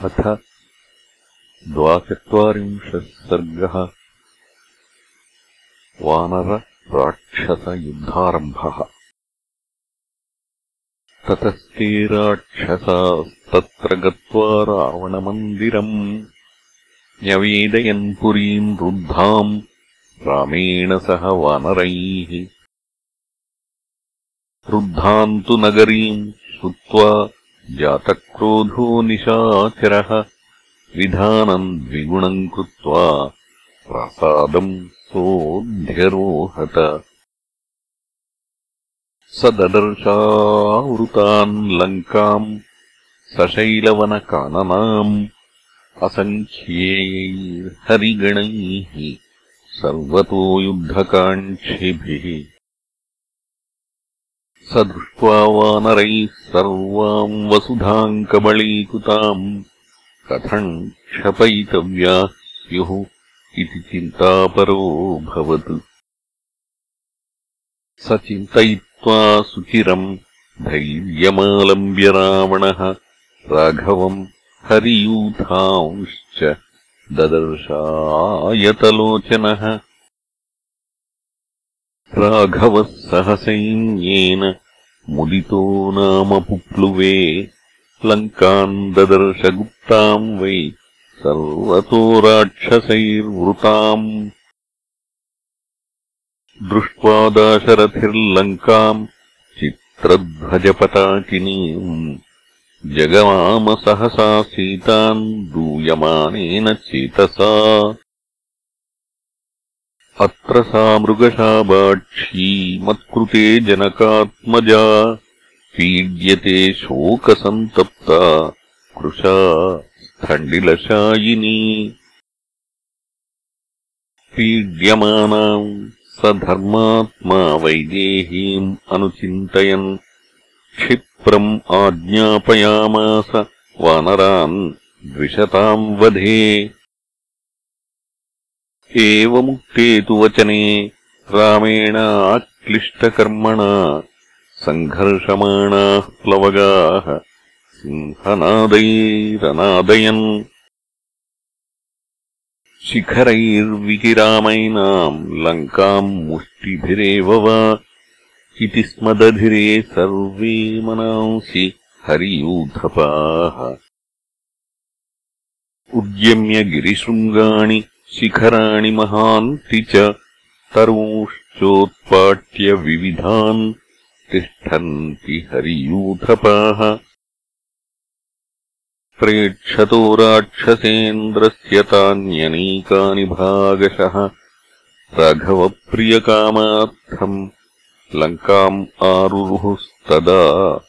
अथ द्वाचत्वारिंशः सर्गः। वानरराक्षसयुद्धारम्भः ततस्ते राक्षसास्तत्र गत्वा रावणमन्दिरम् न्यवेदयन् पुरीम् रुद्धाम् रामेण सह वानरैः। रुद्धाम् तु नगरीम् श्रुत्वा जातक्रोधो निशाचरः विधानम् द्विगुणम् कृत्वा प्रासादम् सोऽध्यरोहत। स ददर्शावृतान् लङ्काम् सशैलवनकाननाम् असङ्ख्यैर्हरिगणैः सर्वतो युद्धकाङ्क्षिभिः स दृष्ट्वा वानरैः सर्वाम् वसुधाम् कबलीकृताम् कथम् क्षपयितव्याः स्युः इति चिन्तापरोऽभवत् स चिन्तयित्वा सुचिरम् धैर्यमालम्ब्य रावणः राघवम् हरियूथांश्च ददर्शायतलोचनः राघवः सहसैन्येन मुदितो नाम पुप्लुवे लङ्काम् ददर्शगुप्ताम् वै सर्वतो राक्षसैर्वृताम्। दृष्ट्वा दाशरथिर्लङ्काम् चित्रध्वजपताकिनीम् जगमाम सहसा सीताम् दूयमानेन चेतसा अत्र सा मृगशाबाक्षी मत्कृते जनकात्मजा पीड्यते शोकसन्तप्ता कृशा स्थण्डिलशायिनी। पीड्यमानाम् स धर्मात्मा वैदेहीम् अनुचिन्तयन् क्षिप्रम् आज्ञापयामास वानरान् द्विषताम् वधे एवमुक्ते तु वचने रामेण आक्लिष्टकर्मणा सङ्घर्षमाणाः प्लवगाः सिंहनादैरनादयन्। शिखरैर्विकिरामैनाम् लङ्काम् मुष्टिभिरेव वा? इति स्मदधिरे सर्वे मनांसि हरियूथपाः उद्यम्य गिरिशृङ्गाणि शिखराणि महान्ति च तरूंश्चोत्पाट्य विविधान् तिष्ठन्ति हरियूथपाः। प्रेक्षतो राक्षसेन्द्रस्य तान्यनीकानि भागशः। राघवप्रियकामार्थम् लङ्काम् आरुरुहुस्तदा।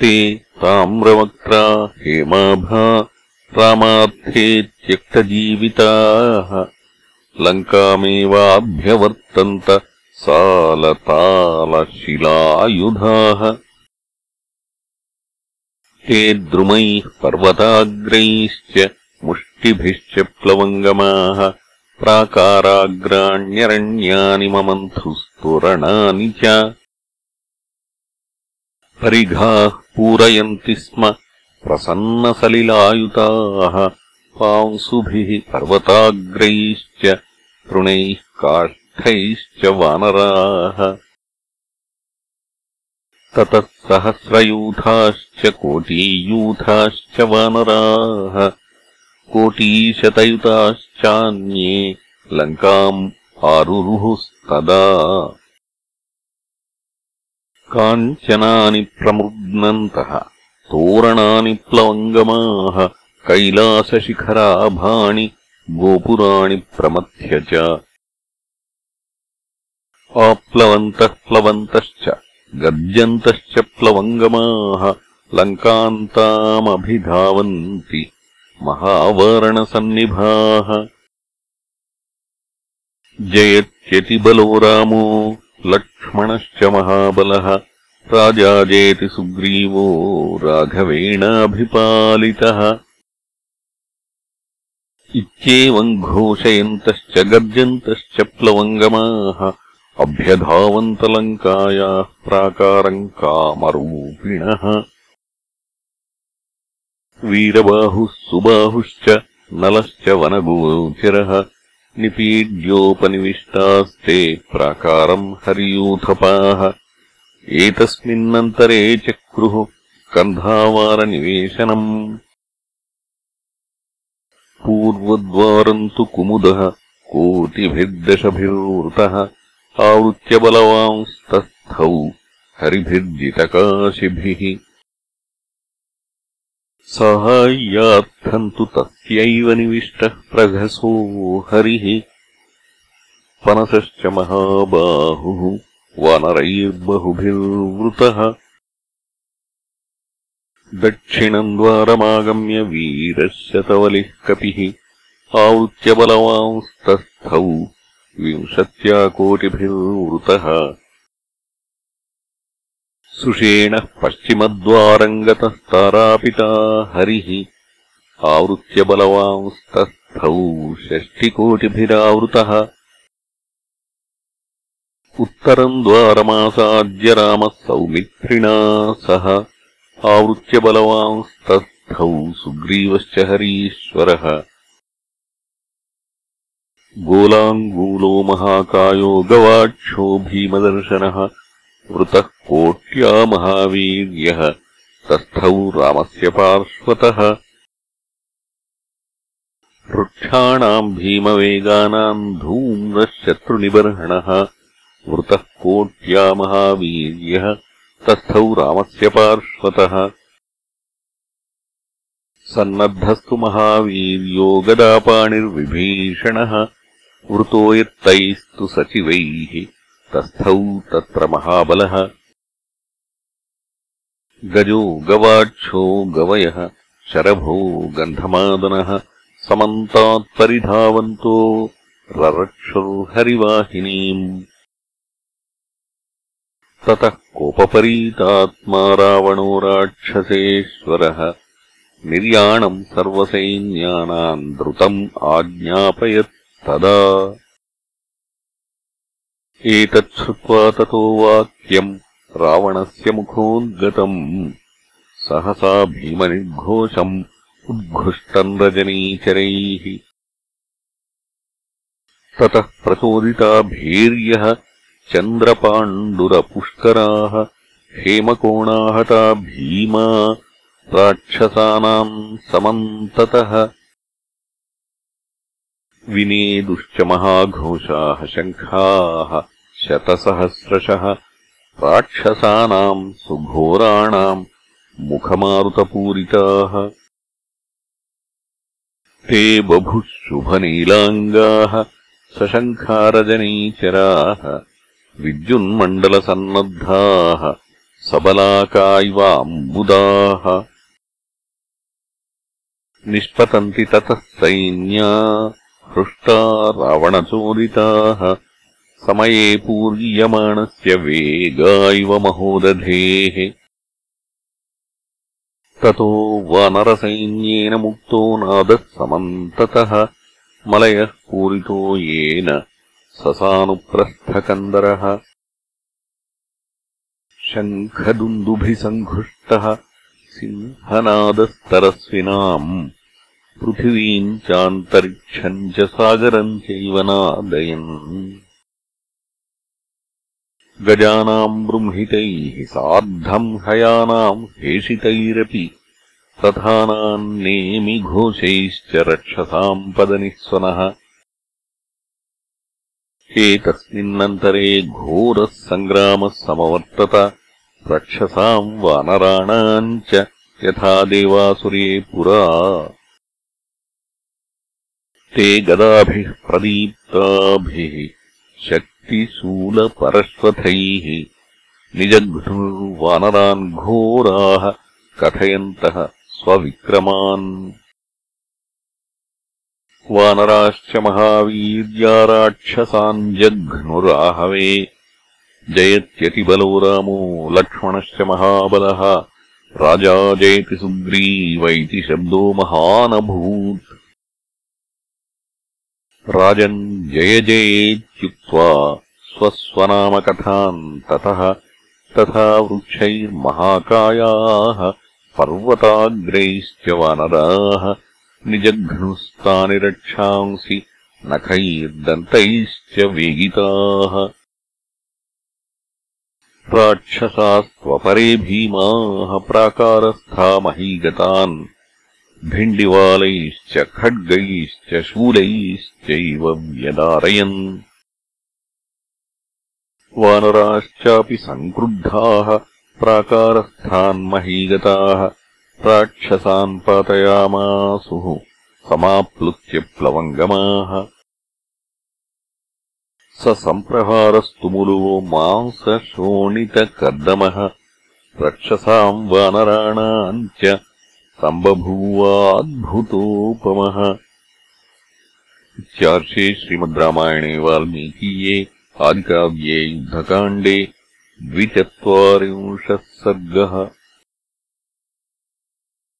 ते ताम्रवक्त्रा हेमाभा रामार्थे त्यक्तजीविताः लङ्कामेवाभ्यवर्तन्त सालतालशिलायुधाः। ते द्रुमैः पर्वताग्रैश्च मुष्टिभिश्च प्लवङ्गमाः। प्राकाराग्राण्यरण्यानि ममन्थुस्तोरणानि च। परिघाः पूरयन्ति स्म प्रसन्नसलिलायुताः पांसुभिः पर्वताग्रैश्च तृणैः काष्ठैश्च वानराः। ततः सहस्रयूथाश्च कोटीयूथाश्च वानराः। कोटीशतयुताश्चान्ये लङ्काम् आरुरुहुस्तदा काञ्चनानि प्रमृग्नन्तः तोरणानि प्लवङ्गमाः कैलासशिखराभाणि गोपुराणि प्रमथ्य च। आप्लवन्तः प्लवन्तश्च गर्जन्तश्च प्लवङ्गमाः लङ्कान्तामभिधावन्ति महावारणसन्निभाः। जयत्यतिबलो रामो लक्ष्मणश्च महाबलः राजाजेति सुग्रीवो राघवेणाभिपालितः। इत्येवम् घोषयन्तश्च गर्जन्तश्च प्लवङ्गमाः अभ्यधावन्तलङ्कायाः प्राकारम् कामरूपिणः। वीरबाहुः सुबाहुश्च नलश्च वनगोचरः निपीड्योपनिविष्टास्ते प्राकारम् हरियूथपाः एतस्मिन्नन्तरे चक्रुः कन्धावारनिवेशनम्। पूर्वद्वारम् तु कुमुदः कोटिभिर्दशभिर्वृतः आवृत्यबलवांस्तस्थौ हरिभिर्जितकाशिभिः। साहाय्यार्थम् तु तस्यैव निविष्टः प्रघसो हरिः। पनसश्च महाबाहुः वानरैर्बहुभिर्वृतः दक्षिणम् द्वारमागम्य वीरः शतवलिः कपिः। आवृत्यबलवांस्तस्थौ विंशत्याकोटिभिर्वृतः। सुषेणः पश्चिमद्वारम् गतस्तारापिता हरिः। आवृत्यबलवांस्तस्थौ षष्टिकोटिभिरावृतः उत्तरम् द्वारमासाद्य रामः सौमित्रिणा सह। आवृत्यबलवांस्तस्थौ सुग्रीवश्च हरीश्वरः। गोलाङ्गूलो महाकायो गवाक्षो भीमदर्शनः। वृतः कोट्या महावीर्यः। तस्थौ रामस्य पार्श्वतः। वृक्षाणाम् भीमवेगानाम् धूम्रः शत्रुनिबर्हणः वृतः कोट्या महावीर्यः तस्थौ रामस्य पार्श्वतः। सन्नद्धस्तु महावीर्यो गदापाणिर्विभीषणः वृतो यत्तैस्तु सचिवैः तस्थौ तत्र महाबलः। गजो गवाक्षो गवयः शरभो गन्धमादनः समन्तात्परिधावन्तो ररक्षुर्हरिवाहिनीम् ततः कोपपरीतात्मा रावणो राक्षसेश्वरः। निर्याणम् सर्वसैन्यानाम् द्रुतम् आज्ञापयत् तदा। एतच्छ्रुत्वा ततो वाक्यम् रावणस्य मुखोद्गतम् सहसा भीमनिर्घोषम् उद्घुष्टम् रजनीचरैः। ततः प्रचोदिता भीर्यः चन्द्रपाण्डुरपुष्कराः हेमकोणाहता भीमा राक्षसानाम् समन्ततः। विनेदुश्च महाघोषाः शङ्खाः शतसहस्रशः राक्षसानाम् सुघोराणाम् मुखमारुतपूरिताः। ते बभुः शुभनीलाङ्गाः सशङ्खारजनीचराः विद्युन्मण्डलसन्नद्धाः सबलाकाय्वाम्बुदाः। निष्पतन्ति ततः सैन्या हृष्टा रावणचोदिताः। समये पूर्यमाणस्य वेगा इव महोदधेः। ततो वानरसैन्येन मुक्तो नादः समन्ततः मलयः पूरितो येन ससानुप्रस्थकन्दरः। शङ्खदुन्दुभिसङ्घुष्टः। सिंहनादस्तरस्विनाम्। पृथिवीम् चान्तरिक्षम् च सागरम् चैव नादयन्। गजानाम् बृंहितैः सार्धम् हयानाम् हेषितैरपि तथानाम् नेमिघोषैश्च रक्षसाम् पदनिःस्वनः एतस्मिन्नन्तरे घोरः सङ्ग्रामः समवर्तत। रक्षसाम् वानराणाम् च यथा देवासुरे पुरा। ते गदाभिः प्रदीप्ताभिः शक्तिशूलपरश्वथैः निजघ्नुर्वानरान् घोराः कथयन्तः स्वविक्रमान् वानराश्च महावीर्या राक्षसान् जघ्नुराहवे। जयत्यतिबलो रामो लक्ष्मणश्च महाबलः। राजा जयति सुग्रीव इति शब्दो महानभूत्। राजन् जय जयेत्युक्त्वा स्वस्वनामकथाम् ततः तथा वृक्षैर्महाकायाः पर्वताग्रैश्च वानराः निजघ्नुस्तानि रक्षांसि नखैर्दन्तैश्च वेगिताः। राक्षसास्त्वपरे भीमाः प्राकारस्था महीगतान् भिण्डिवालैश्च खड्गैश्च शूलैश्चैव व्यदारयन्। वानराश्चापि सङ्क्रुद्धाः प्राकारस्थान्महीगताः राक्षसान् पातयामासुः समाप्लुत्य प्लवङ्गमाः। स सम्प्रहारस्तुमुलो मांसशोणितकर्दमः। रक्षसाम् वानराणाम् च सम्बभूवाद्भुतोपमः इत्यार्षे श्रीमद् रामायणे वाल्मीकीये आदिकाव्ये युद्धकाण्डे द्विचत्वारिंशः सर्गः